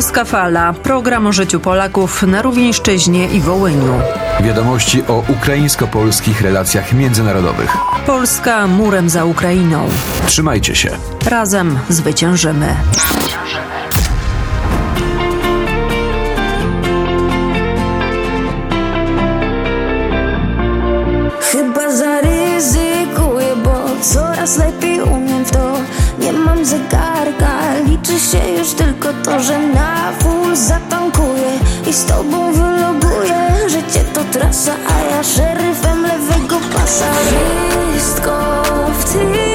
Polska Fala. Program o życiu Polaków na Rówieńszczyźnie i Wołyniu. Wiadomości o ukraińsko-polskich relacjach międzynarodowych. Polska murem za Ukrainą. Trzymajcie się. Razem zwyciężymy. Chyba zaryzykuję, bo coraz lepiej umiem w to Nie mam zegarka, liczy się już tylko to, że na full zatankuję I z tobą wyloguję Życie to trasa, a ja szeryfem lewego pasa. Wszystko w tyle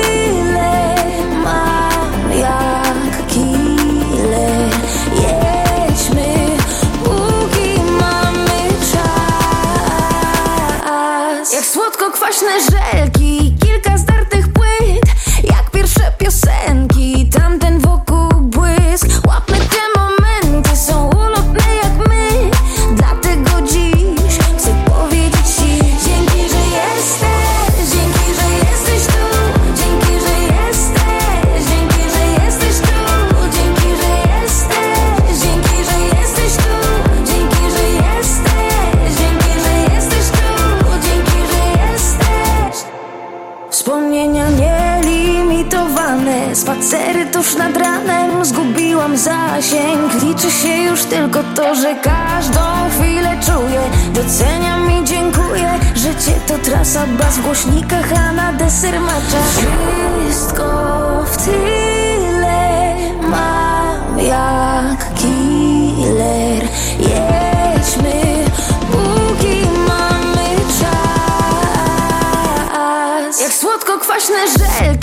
w głośnikach A na deser macza. Wszystko w tyle Mam jak killer. Jedźmy Póki mamy czas. Jak słodko-kwaśne żelki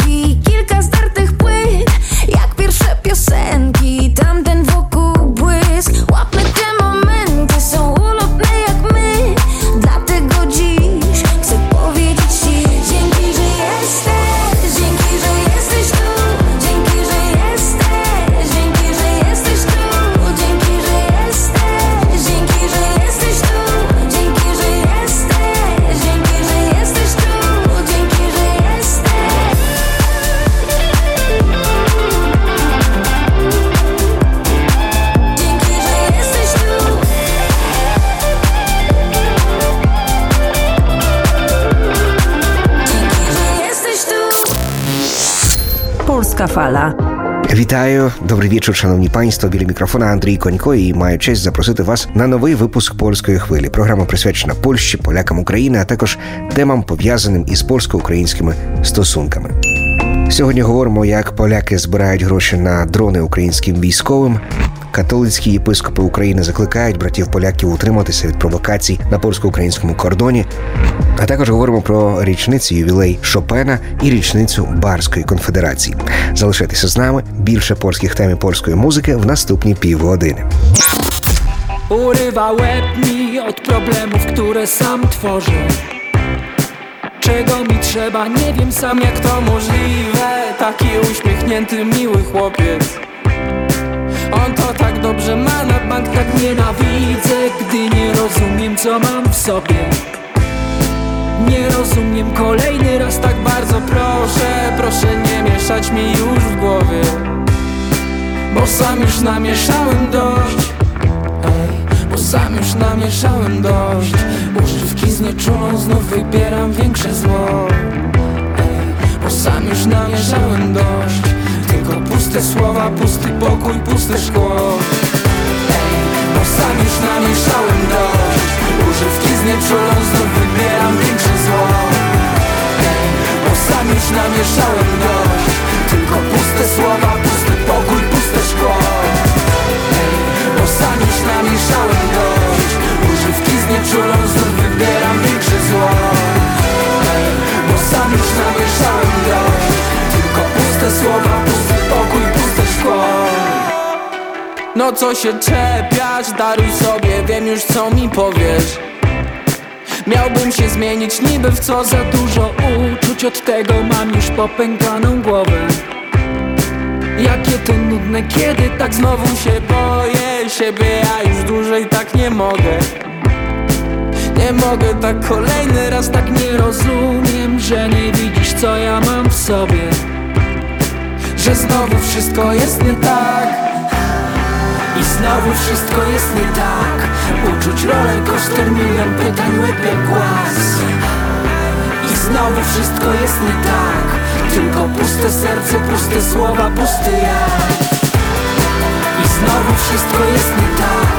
Fala. Вітаю, добрий вечір, шановні панство. Біля мікрофона Андрій Конько і маю честь запросити вас на новий випуск польської хвилі. Програма присвячена Польщі, полякам України, а також темам пов'язаним із польсько-українськими стосунками. Сьогодні говоримо, як поляки збирають гроші на дрони українським військовим. Католицькі єпископи України закликають братів поляків утриматися від провокацій на польсько-українському кордоні. А також говоримо про річницю ювілей Шопена і річницю Барської конфедерації. Залишайтеся з нами. Більше польських тем і польської музики в наступні півгодини. Urywa łeb mi od problemów, które sam tworzę Czego mi trzeba, nie wiem sam jak to możliwe Taki uśmiechnięty, miły chłopiec On to tak dobrze ma, na bank tak nienawidzę Gdy nie rozumiem co mam w sobie. Nie rozumiem kolejny raz tak bardzo proszę Proszę nie mieszać mi już w głowie Bo sam już namieszałem dość. Ej, bo sam już namieszałem dość. Używki znieczulą znów wybieram większe zło. Ej, bo sam już namieszałem dość Tylko puste słowa, pusty pokój, puste szkło. Bo sam już namieszałem dość. Używki znieczulą znów wybieram większe zło. Bo sam już namieszałem dość. Tylko puste słowa, pusty pokój, puste szkło. Bo sam już namieszałem dość. Używki znieczulą znów wybieram większe zło. Bo sam już namieszałem dość. Tylko puste słowa, pokój, szkło No co się czepiać, daruj sobie, wiem już co mi powiesz. Miałbym się zmienić niby w co za dużo uczuć. Od tego mam już popękaną głowę. Jakie to nudne, kiedy tak znowu się boję Siebie ja już dłużej tak nie mogę. Nie mogę tak kolejny raz tak nie rozumiem Że nie widzisz co ja mam w sobie Że znowu wszystko jest nie tak. I znowu wszystko jest nie tak. Uczuć rolę kosztem milion pytań łebie głaz. I znowu wszystko jest nie tak. Tylko puste serce, puste słowa, pusty ja I znowu wszystko jest nie tak.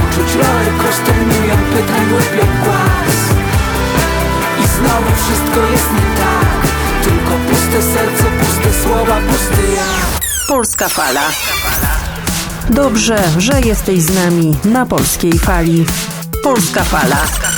Uczuć rolę kosztem milion pytań łebie głaz. I znowu wszystko jest nie tak puste serce, puste słowa, pusty ja Polska Fala. Dobrze, że jesteś z nami na polskiej fali. Polska Fala.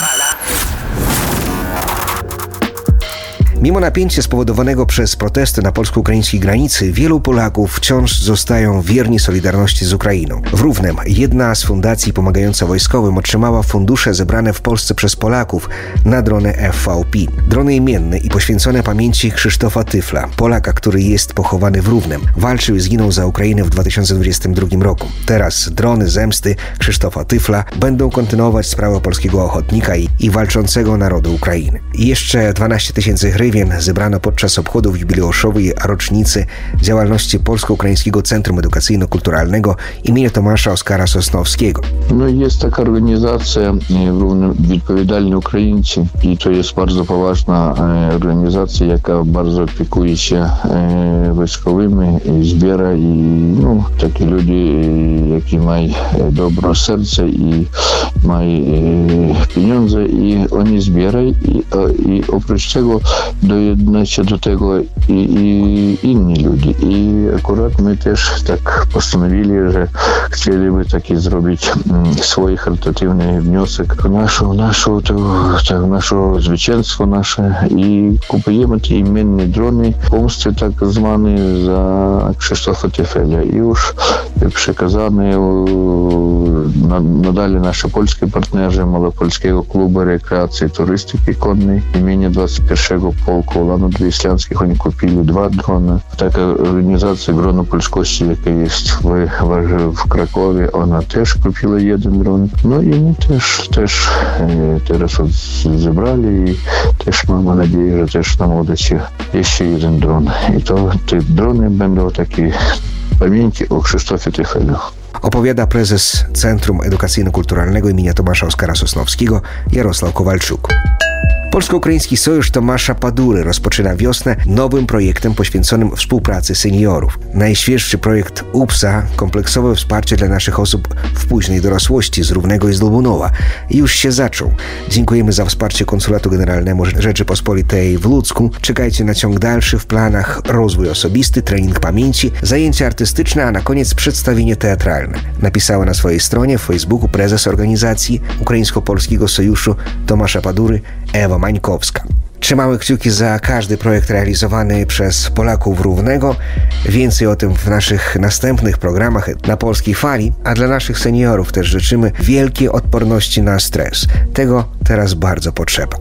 Mimo napięcia spowodowanego przez protesty na polsko-ukraińskiej granicy, wielu Polaków wciąż zostają wierni Solidarności z Ukrainą. W Równem jedna z fundacji pomagająca wojskowym otrzymała fundusze zebrane w Polsce przez Polaków na drony FVP. Drony imienne i poświęcone pamięci Krzysztofa Tyfla, Polaka, który jest pochowany w Równem. Walczył i zginął za Ukrainę w 2022 roku. Teraz drony zemsty Krzysztofa Tyfla będą kontynuować sprawę polskiego ochotnika i, i walczącego narodu Ukrainy. I jeszcze 12 tysięcy hrywien zebrano podczas obchodów jubileuszowej rocznicy działalności Polsko-Ukraińskiego Centrum Edukacyjno-Kulturalnego imienia Tomasza Oskara Sosnowskiego. Ну, є така організація е, «Рівне- відповідальні українці, і то є дуже поважна е, організація, яка дуже опікується е, військовими, і збира, і ну такі люди, е, які мають е, добре серце і мають е, пеньонзи, і вони збирають, і, е, і доєднуються до того і, і інші люди. І акурат ми теж так постановили, що хотіли би таки зробити свій харитативний внесок в нашу, нашу, ту- та, в нашу звичайство наше і купуємо ті іменні дрони, помсти так звані за Кшиштофа Тефеля. І уж nadali nasze polskie partnerzy Malopolskiego Klubu Rekreacji i Turystyki Konnej imienia 21 Polku Полколану 200 они купили два дрона. Так организация грону польскости, яка есть в, в, в Кракове, она теж купила один дрон. Ну і ми теж, теж зараз от зібрали і теж маємо надію, що теж нам удачі ще один дрон. І то ті дрони будуть такі pamięci o Krzysztofie Tychelu. Opowiada prezes Centrum Edukacyjno-Kulturalnego im. Tomasza Oskara Sosnowskiego Jarosław Kowalczuk. Polsko-Ukraiński Sojusz Tomasza Padury rozpoczyna wiosnę nowym projektem poświęconym współpracy seniorów. Najświeższy projekt UPSA, kompleksowe wsparcie dla naszych osób w późnej dorosłości z Równego i z Lubunowa, już się zaczął. Dziękujemy za wsparcie Konsulatu Generalnemu Rzeczypospolitej w Ludzku. Czekajcie na ciąg dalszy w planach rozwój osobisty, trening pamięci, zajęcia artystyczne, a na koniec przedstawienie teatralne. Napisała na swojej stronie w Facebooku prezes organizacji Ukraińsko-Polskiego Sojuszu Tomasza Padury Ewa Mańkowska. Trzymamy kciuki za każdy projekt realizowany przez Polaków Równego. Więcej o tym w naszych następnych programach na Polskiej Fali, a dla naszych seniorów też życzymy wielkiej odporności na stres. Tego teraz bardzo potrzeba.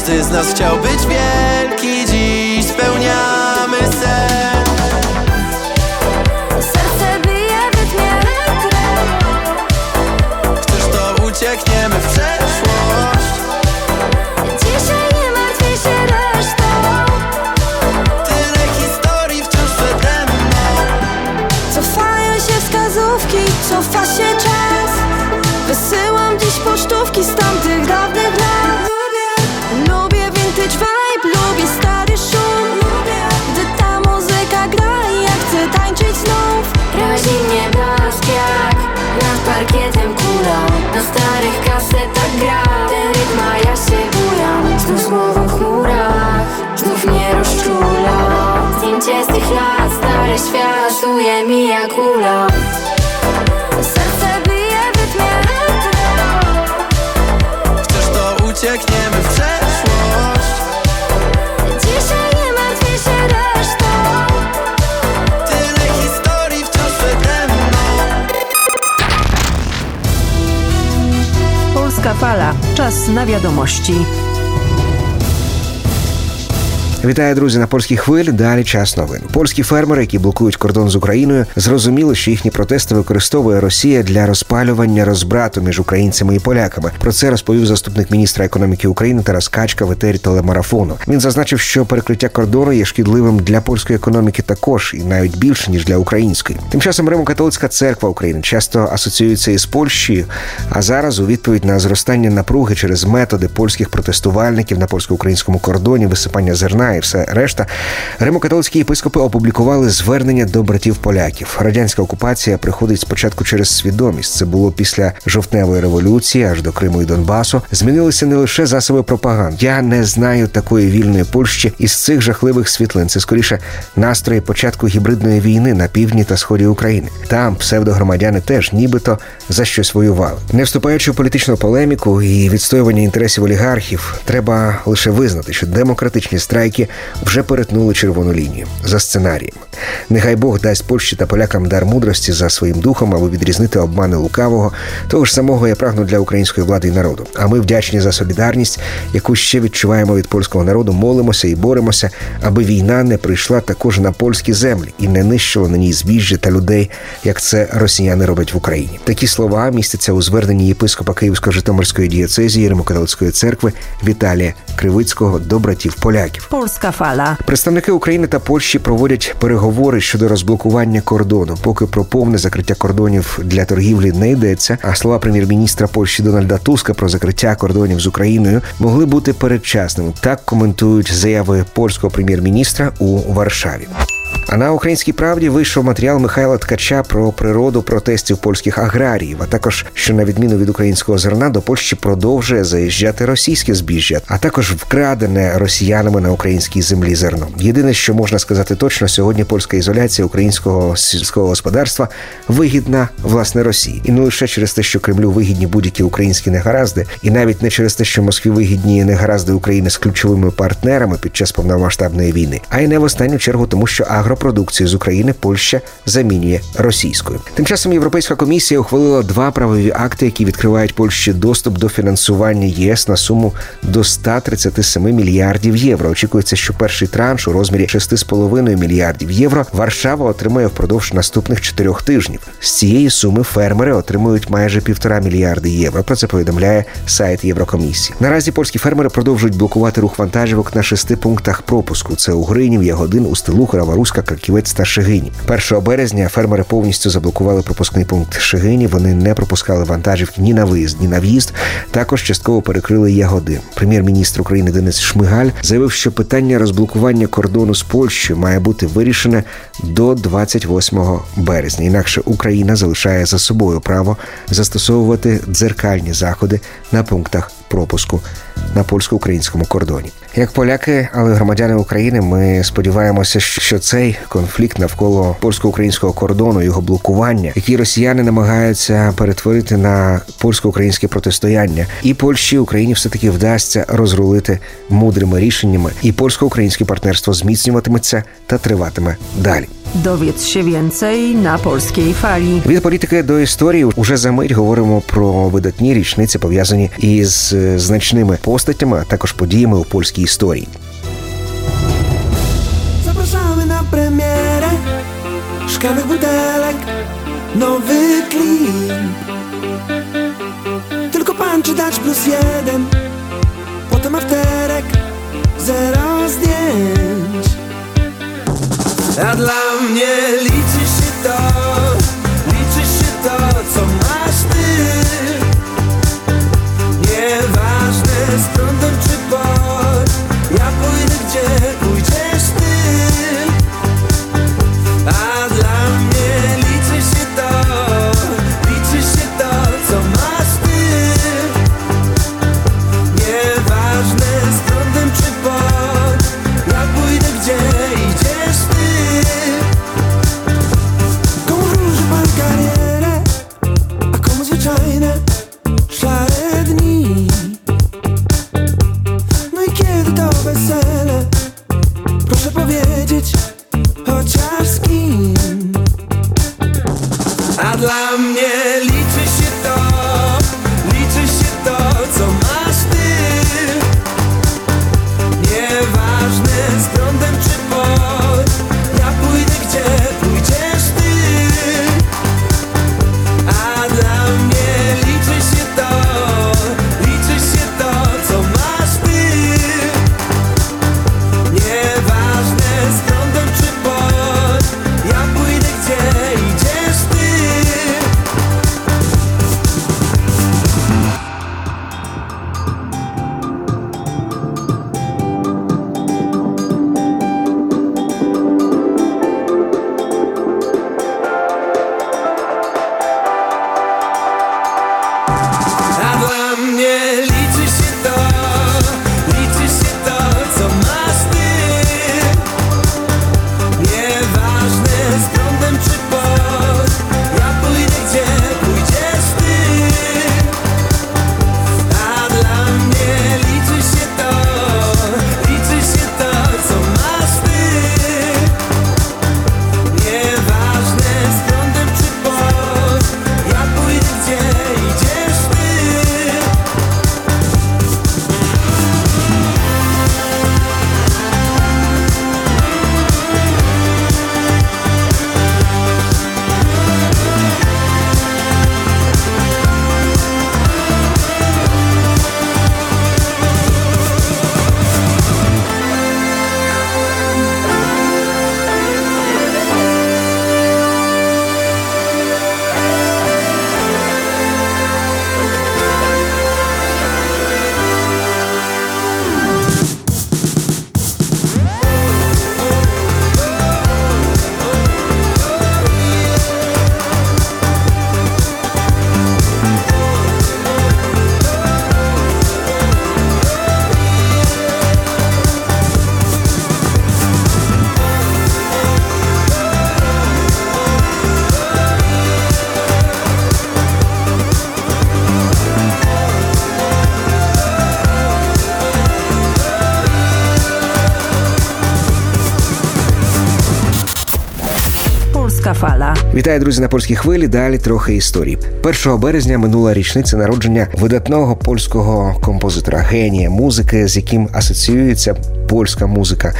Każdy z nas chciał być wielki Dziś spełniamy sen Na starych kasetach gra. Ten rytm, a ja się bujam. Znów słowo w chmurach Znów mnie rozczula. Zdjęcie z tych lat Stary świat Czuje mi jak ula. Serce bije w rytmie Chcesz to uciekniemy Czas na wiadomości. Вітаю, друзі, на польській хвилі. Далі час новин. Польські фермери, які блокують кордон з Україною, зрозуміли, що їхні протести використовує Росія для розпалювання розбрату між українцями і поляками. Про це розповів заступник міністра економіки України Тарас Качка в етері телемарафону. Він зазначив, що перекриття кордону є шкідливим для польської економіки також, і навіть більше ніж для української. Тим часом Римо-католицька церква України часто асоціюється із Польщею. А зараз у відповідь на зростання напруги через методи польських протестувальників на польсько-українському кордоні, висипання зерна і все решта, римокатолицькі єпископи опублікували звернення до братів поляків. Радянська окупація приходить спочатку через свідомість. Це було після жовтневої революції, аж до Криму і Донбасу. Змінилися не лише засоби пропаганди. Я не знаю такої вільної Польщі із цих жахливих світлин. Це скоріше настрої початку гібридної війни на півдні та сході України. Там псевдогромадяни теж нібито за щось воювали. Не вступаючи в політичну полеміку і відстоювання інтересів олігархів, треба лише визнати, що демократичні страйки вже перетнули червону лінію за сценарієм. Нехай Бог дасть Польщі та полякам дар мудрості за своїм духом, аби відрізнити обмани лукавого. Того ж самого я прагну для української влади і народу. А ми вдячні за солідарність, яку ще відчуваємо від польського народу. Молимося і боремося, аби війна не прийшла також на польські землі і не нищила на ній збіжжя та людей, як це росіяни роблять в Україні. Такі слова містяться у зверненні єпископа Київсько-Житомирської дієцезії Римокатолицької церкви Віталія Кривицького до братів поляків. Fala. Представники України та Польщі проводять переговори щодо розблокування кордону. Поки про повне закриття кордонів для торгівлі не йдеться. А слова прем'єр-міністра Польщі Дональда Туска про закриття кордонів з Україною могли бути передчасними. Так коментують заяви польського прем'єр-міністра у Варшаві. А на українській правді вийшов матеріал Михайла Ткача про природу протестів польських аграріїв, а також що на відміну від українського зерна до Польщі продовжує заїжджати російське збіжжя, а також вкрадене росіянами на українській землі зерно. Єдине, що можна сказати точно, сьогодні польська ізоляція українського сільського господарства вигідна власне Росії, і не лише через те, що Кремлю вигідні будь-які українські негаразди, і навіть не через те, що Москві вигідні негаразди України з ключовими партнерами під час повномасштабної війни, а й не в останню чергу, тому що агропродукцію з України Польща замінює російською. Тим часом Європейська комісія ухвалила два правові акти, які відкривають Польщі доступ до фінансування ЄС на суму до 137 мільярдів євро. Очікується, що перший транш у розмірі 6,5 мільярдів євро Варшава отримає впродовж наступних чотирьох тижнів. З цієї суми фермери отримують майже півтора мільярди євро. Про це повідомляє сайт Єврокомісії. Наразі польські фермери продовжують блокувати рух вантажівок на шести пунктах пропуску: це Угринів, Ягодин, Устилух, Раваруська, Краківець та Шигині. 1 березня фермери повністю заблокували пропускний пункт Шигині. Вони не пропускали вантажівки ні на виїзд, ні на в'їзд. Також частково перекрили Ягодин. Прем'єр-міністр України Денис Шмигаль заявив, що питання розблокування кордону з Польщею має бути вирішене до 28 березня. Інакше Україна залишає за собою право застосовувати дзеркальні заходи на пунктах пропуску на польсько-українському кордоні. Як поляки, але громадяни України, ми сподіваємося, що цей конфлікт навколо польсько-українського кордону, його блокування, який росіяни намагаються перетворити на польсько-українське протистояння, і Польщі Україні все таки вдасться розрулити мудрими рішеннями, і польсько-українське партнерство зміцнюватиметься та триватиме далі. Dowiedz się więcej na Polskiej Fali. Від політики до історії уже за мить говоримо про видатні річниці, пов'язані із е, значними постатями, а також подіями у польській історії. Zapraszamy na premierę Szklanych butelek Nowy klip Tylko pan czy dać plus jeden Potem afterek Zero zdjęć A dla mnie Вітаю, друзі, на польській хвилі. Далі трохи історії. 1 березня минула річниця народження видатного польського композитора, генія музики, з яким асоціюється польська музика.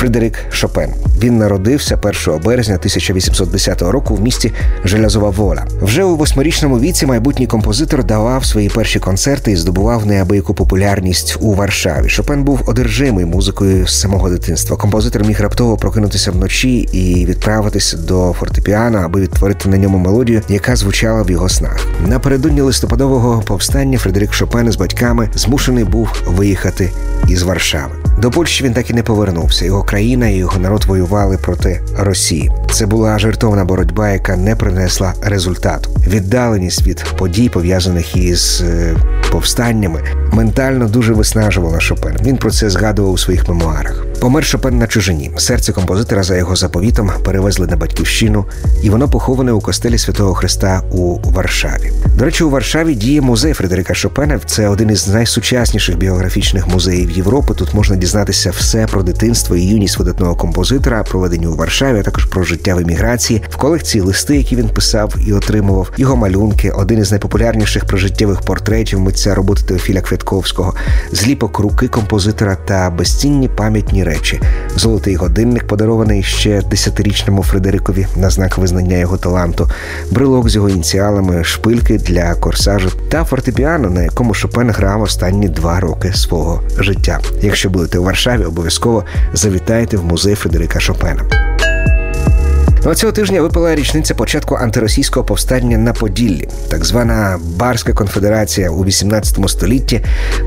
Фредерик Шопен. Він народився 1 березня 1810 року в місті Желязова Воля. Вже у восьмирічному віці майбутній композитор давав свої перші концерти і здобував неабияку популярність у Варшаві. Шопен був одержимий музикою з самого дитинства. Композитор міг раптово прокинутися вночі і відправитися до фортепіано, аби відтворити на ньому мелодію, яка звучала в його снах. Напередодні листопадового повстання Фредерик Шопен з батьками змушений був виїхати із Варшави. До Польщі він так і не повернувся. Його країна і його народ воювали проти Росії. Це була жертовна боротьба, яка не принесла результату. Віддаленість від подій, пов'язаних із е, повстаннями, ментально дуже виснажувала Шопен. Він про це згадував у своїх мемуарах. Помер Шопен на чужині. Серце композитора за його заповітом перевезли на батьківщину, і воно поховане у костелі Святого Христа у Варшаві. До речі, у Варшаві діє музей Фредерика Шопена. Це один із найсучасніших біографічних музеїв Європи. Тут можна дізнатися все про дитинство і юність видатного композитора, проведені у Варшаві, а також про життя в еміграції, в колекції листи, які він писав і отримував, його малюнки, один із найпопулярніших прожиттєвих портретів митця роботи Теофіля Квятковського, зліпок руки композитора та безцінні пам'ятні речі. Золотий годинник, подарований ще десятирічному Фредерикові на знак визнання його таланту, брелок з його ініціалами, шпильки для корсажу та фортепіано, на якому Шопен грав останні два роки свого життя. Якщо будете у Варшаві, обов'язково завітайте в музей Фредерика Шопена. Ну, а цього тижня випала річниця початку антиросійського повстання на Поділлі. Так звана Барська конфедерація у 18 столітті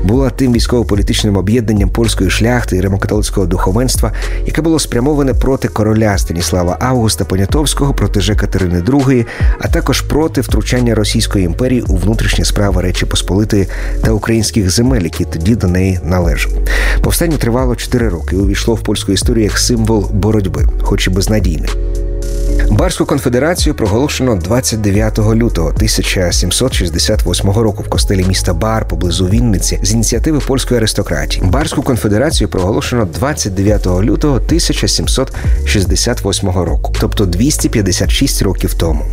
була тим військово-політичним об'єднанням польської шляхти і римокатолицького духовенства, яке було спрямоване проти короля Станіслава Августа Понятовського, протеже Катерини II, а також проти втручання Російської імперії у внутрішні справи Речі Посполитої та українських земель, які тоді до неї належали. Повстання тривало 4 роки. і Увійшло в польську історію як символ боротьби, хоч і безнадійний. Барську конфедерацію проголошено 29 лютого 1768 року в костелі міста Бар поблизу Вінниці з ініціативи польської аристократії. Барську конфедерацію проголошено 29 лютого 1768 року, тобто 256 років тому.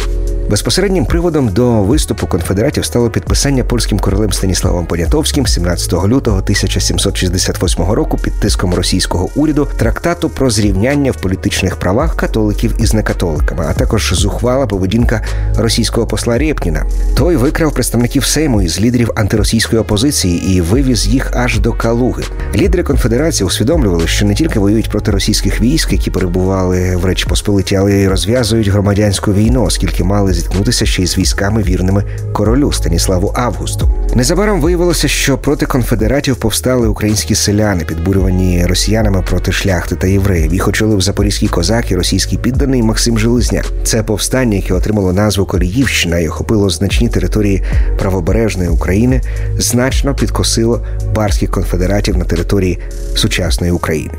Безпосереднім приводом до виступу конфедератів стало підписання польським королем Станіславом Понятовським 17 лютого 1768 року під тиском російського уряду трактату про зрівняння в політичних правах католиків із некатоликами, а також зухвала поведінка російського посла Рєпніна. Той викрав представників Сейму із лідерів антиросійської опозиції і вивіз їх аж до Калуги. Лідери конфедерації усвідомлювали, що не тільки воюють проти російських військ, які перебували в Речі Посполиті, але й розв'язують громадянську війну, оскільки мали зіткнутися ще й з військами вірними королю Станіславу Августу. Незабаром виявилося, що проти конфедератів повстали українські селяни, підбурювані росіянами проти шляхти та євреїв. Їх очолив запорізький козак і російський підданий Максим Железняк. Це повстання, яке отримало назву Коріївщина і охопило значні території правобережної України, значно підкосило барських конфедератів на території сучасної України.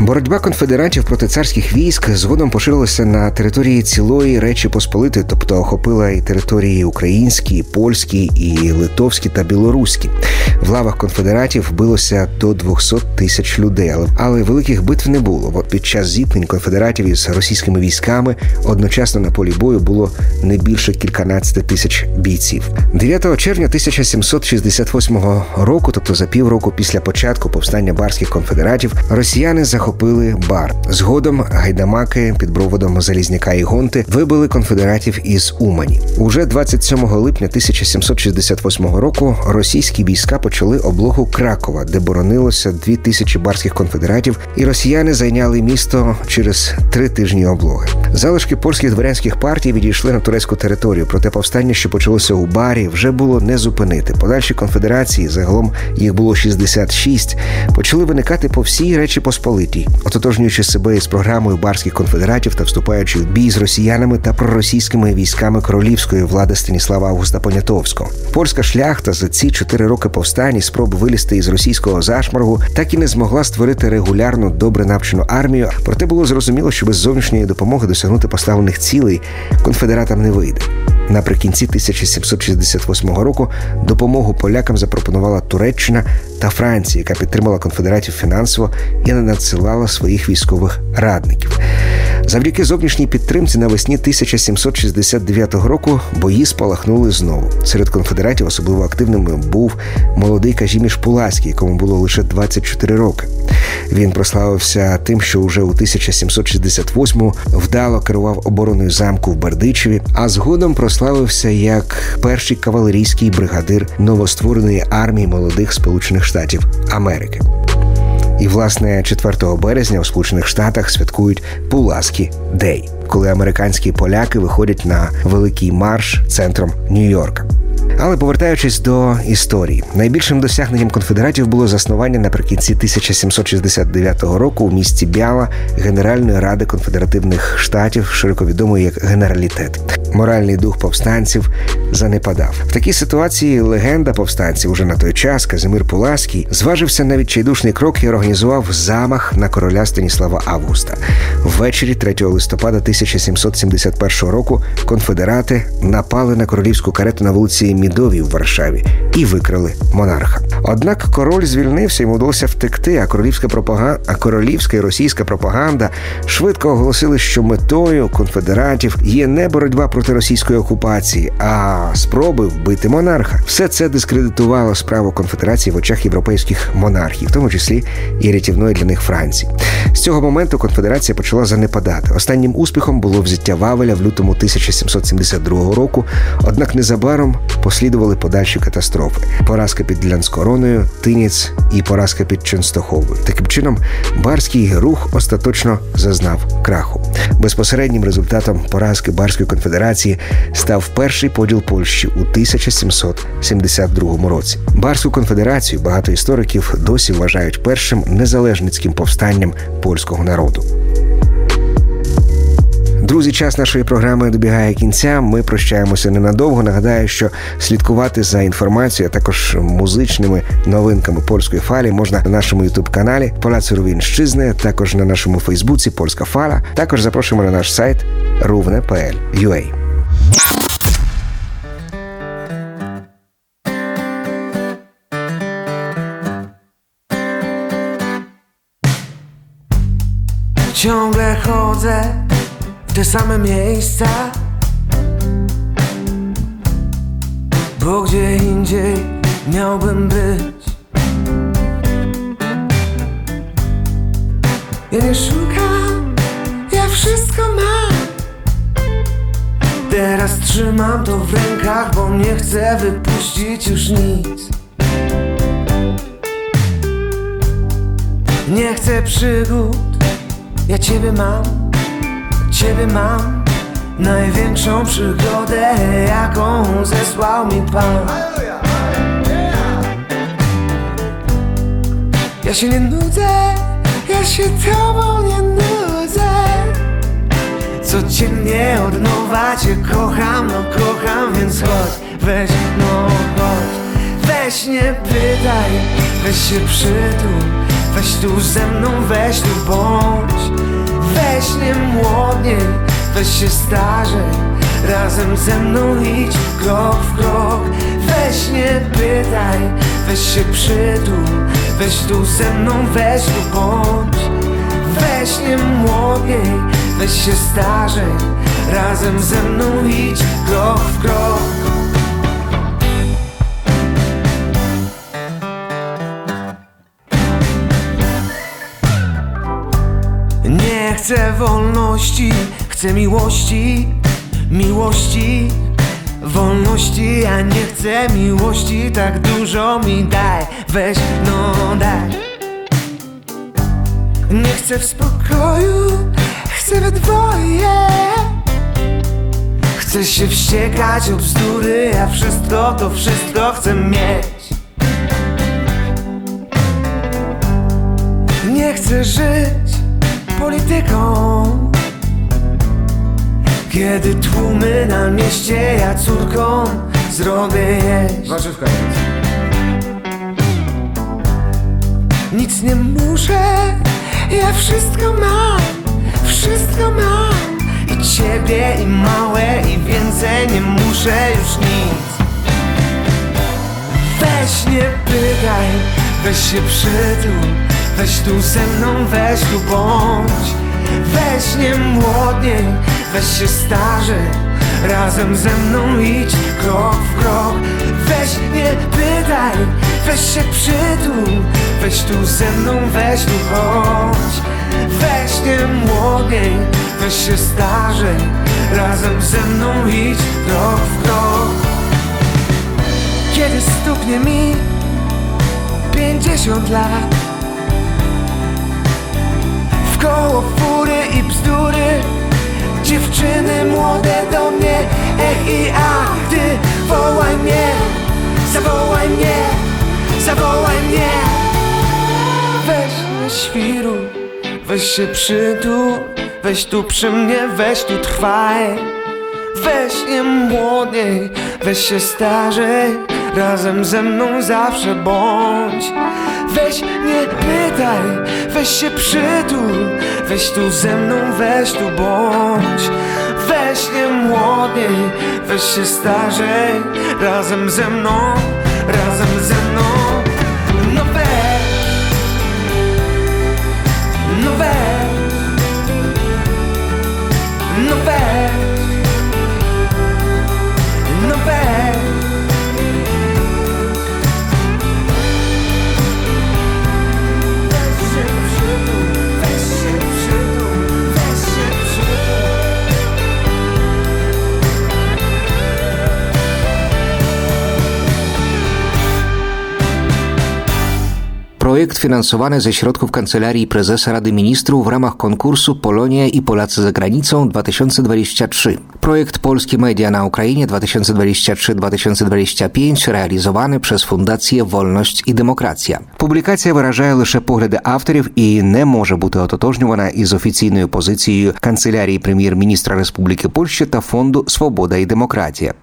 Боротьба конфедератів проти царських військ згодом поширилася на території цілої Речі Посполитої, тобто охопила і території українські, і польські, і литовські та білоруські. В лавах конфедератів билося до 200 тисяч людей, але, але великих битв не було. От під час зіткнень конфедератів із російськими військами одночасно на полі бою було не більше кільканадцяти тисяч бійців. 9 червня 1768 року, тобто за півроку після початку повстання барських конфедератів, росіяни захопили бар. Згодом гайдамаки під проводом Залізняка і Гонти вибили конфедератів із Умані. Уже 27 липня 1768 року російські війська почали облогу Кракова, де боронилося дві тисячі барських конфедератів, і росіяни зайняли місто через три тижні облоги. Залишки польських дворянських партій відійшли на турецьку територію, проте повстання, що почалося у барі, вже було не зупинити. Подальші конфедерації, загалом їх було 66, почали виникати по всій речі Посполитій, ототожнюючи себе із програмою барських конфедератів та вступаючи в бій з росіянами та проросійськими військами королівської влади Станіслава Августа Понятовського. Польська шляхта за ці чотири роки повстань і спроби вилізти із російського зашморгу так і не змогла створити регулярну добре навчену армію. Проте було зрозуміло, що без зовнішньої допомоги досягнути поставлених цілей конфедератам не вийде. Наприкінці 1768 року допомогу полякам запропонувала Туреччина та Франція, яка підтримала конфедератів фінансово і не надсилала своїх військових радників. Завдяки зовнішній підтримці навесні 1769 року бої спалахнули знову. Серед конфедератів особливо активним був молодий Кажіміш Пуласький, якому було лише 24 роки. Він прославився тим, що уже у 1768-му вдало керував обороною замку в Бердичеві, а згодом прославився як перший кавалерійський бригадир новоствореної армії молодих Сполучених Штатів Америки. І, власне, 4 березня у Сполучених Штатах святкують Пуласки Дей, коли американські поляки виходять на великий марш центром Нью-Йорка. Але повертаючись до історії, найбільшим досягненням конфедератів було заснування наприкінці 1769 року у місті Бяла Генеральної ради конфедеративних штатів, широко відомої як генералітет. Моральний дух повстанців занепадав. В такій ситуації легенда повстанців уже на той час Казимир Пуласький зважився на відчайдушний крок і організував замах на короля Станіслава Августа. Ввечері 3 листопада 1771 року конфедерати напали на королівську карету на вулиці Мідовій в Варшаві і викрали монарха. Однак король звільнився, йому вдалося втекти. А королівська пропаганда, а королівська і російська пропаганда швидко оголосили, що метою конфедератів є не боротьба проти російської окупації, а спроби вбити монарха. Все це дискредитувало справу конфедерації в очах європейських монархів, в тому числі і рятівної для них Франції. З цього моменту конфедерація почала занепадати. Останнім успіхом було взяття Вавеля в лютому 1772 року. Однак незабаром послідували подальші катастрофи: поразка під Лянскороною, Тиніць і поразка під Ченстоховою. Таким чином, барський рух остаточно зазнав краху. Безпосереднім результатом поразки Барської конфедерації став перший поділ Польщі у 1772 році. Барську конфедерацію багато істориків досі вважають першим незалежницьким повстанням польського народу. Друзі, час нашої програми добігає кінця. Ми прощаємося ненадовго. Нагадаю, що слідкувати за інформацією, а також музичними новинками польської фалі можна на нашому ютуб-каналі Поляці Рувінщизни, також на нашому Фейсбуці Польська Фала. Також запрошуємо на наш сайт ruvne.pl.ua. Ciągle chodzę te same miejsca bo gdzie indziej miałbym być. Ja nie szukam, ja wszystko mam. Teraz trzymam to w rękach, bo nie chcę wypuścić już nic. Nie chcę przygód, ja ciebie mam, ciebie mam. Największą przygodę, jaką zesłał mi Pan. Ja się nie nudzę, ja się tobą nie nudzę. Codziennie od nowa cię kocham, no kocham, więc chodź, weź, no chodź. Weź nie pytaj, weź się przytul, weź tu ze mną, weź tu bądź. Weź nie młodniej, weź się starzej, razem ze mną idź krok w krok. Weź nie pytaj, weź się przytul, weź tu ze mną, weź tu bądź. Weź nie młodniej, weź się starzej Razem ze mną idź krok w krok chcę wolności, chcę miłości Miłości, wolności Ja nie chcę miłości, tak dużo mi daj Weź, no daj. Nie chcę w spokoju, chcę we dwoje. Chcę się wściekać o bzdury, a wszystko to wszystko chcę mieć. Nie chcę żyć polityką. Kiedy tłumy na mieście, ja córką zrobię jeść. Warzywka jest. Nic nie muszę, ja wszystko mam, wszystko mam. I ciebie, i małe, i więcej nie muszę już nic. Weź nie pytaj, weź się przytul Weź tu ze mną, weź tu bądź. Weź nie młodniej, weź się starzej Razem ze mną idź krok w krok. Weź nie pytaj, weź się przytul. Weź tu ze mną, weź tu chodź Weź nie młodniej, weź się starzej Razem ze mną idź krok w krok. Kiedy stuknie mi pięćdziesiąt lat W koło fury i bzdury. Dziewczyny młode do mnie Ech i a, ty wołaj mnie Zawołaj mnie, zawołaj mnie. Weź nie świru, weź się przytul Weź tu przy mnie, weź tu trwaj. Weź nie młodniej, weź się starzej Razem ze mną zawsze bądź. Weź nie pytaj, weź się przytul. Weź tu ze mną, weź tu bądź. Weź nie młodniej, weź się starzej. Razem ze mną, razem Projekt finansowany ze środków Kancelarii Prezesa Rady Ministrów w ramach konkursu Polonia i Polacy za granicą 2023. Projekt Polskie Media na Ukrainie 2023-2025 realizowany przez Fundację Wolność і Демократія. Публікація виражає лише погляди авторів і не може бути ототожнювана із офіційною позицією Канцелярії прем'єр-міністра Республіки Польща та фонду Свобода і демократія.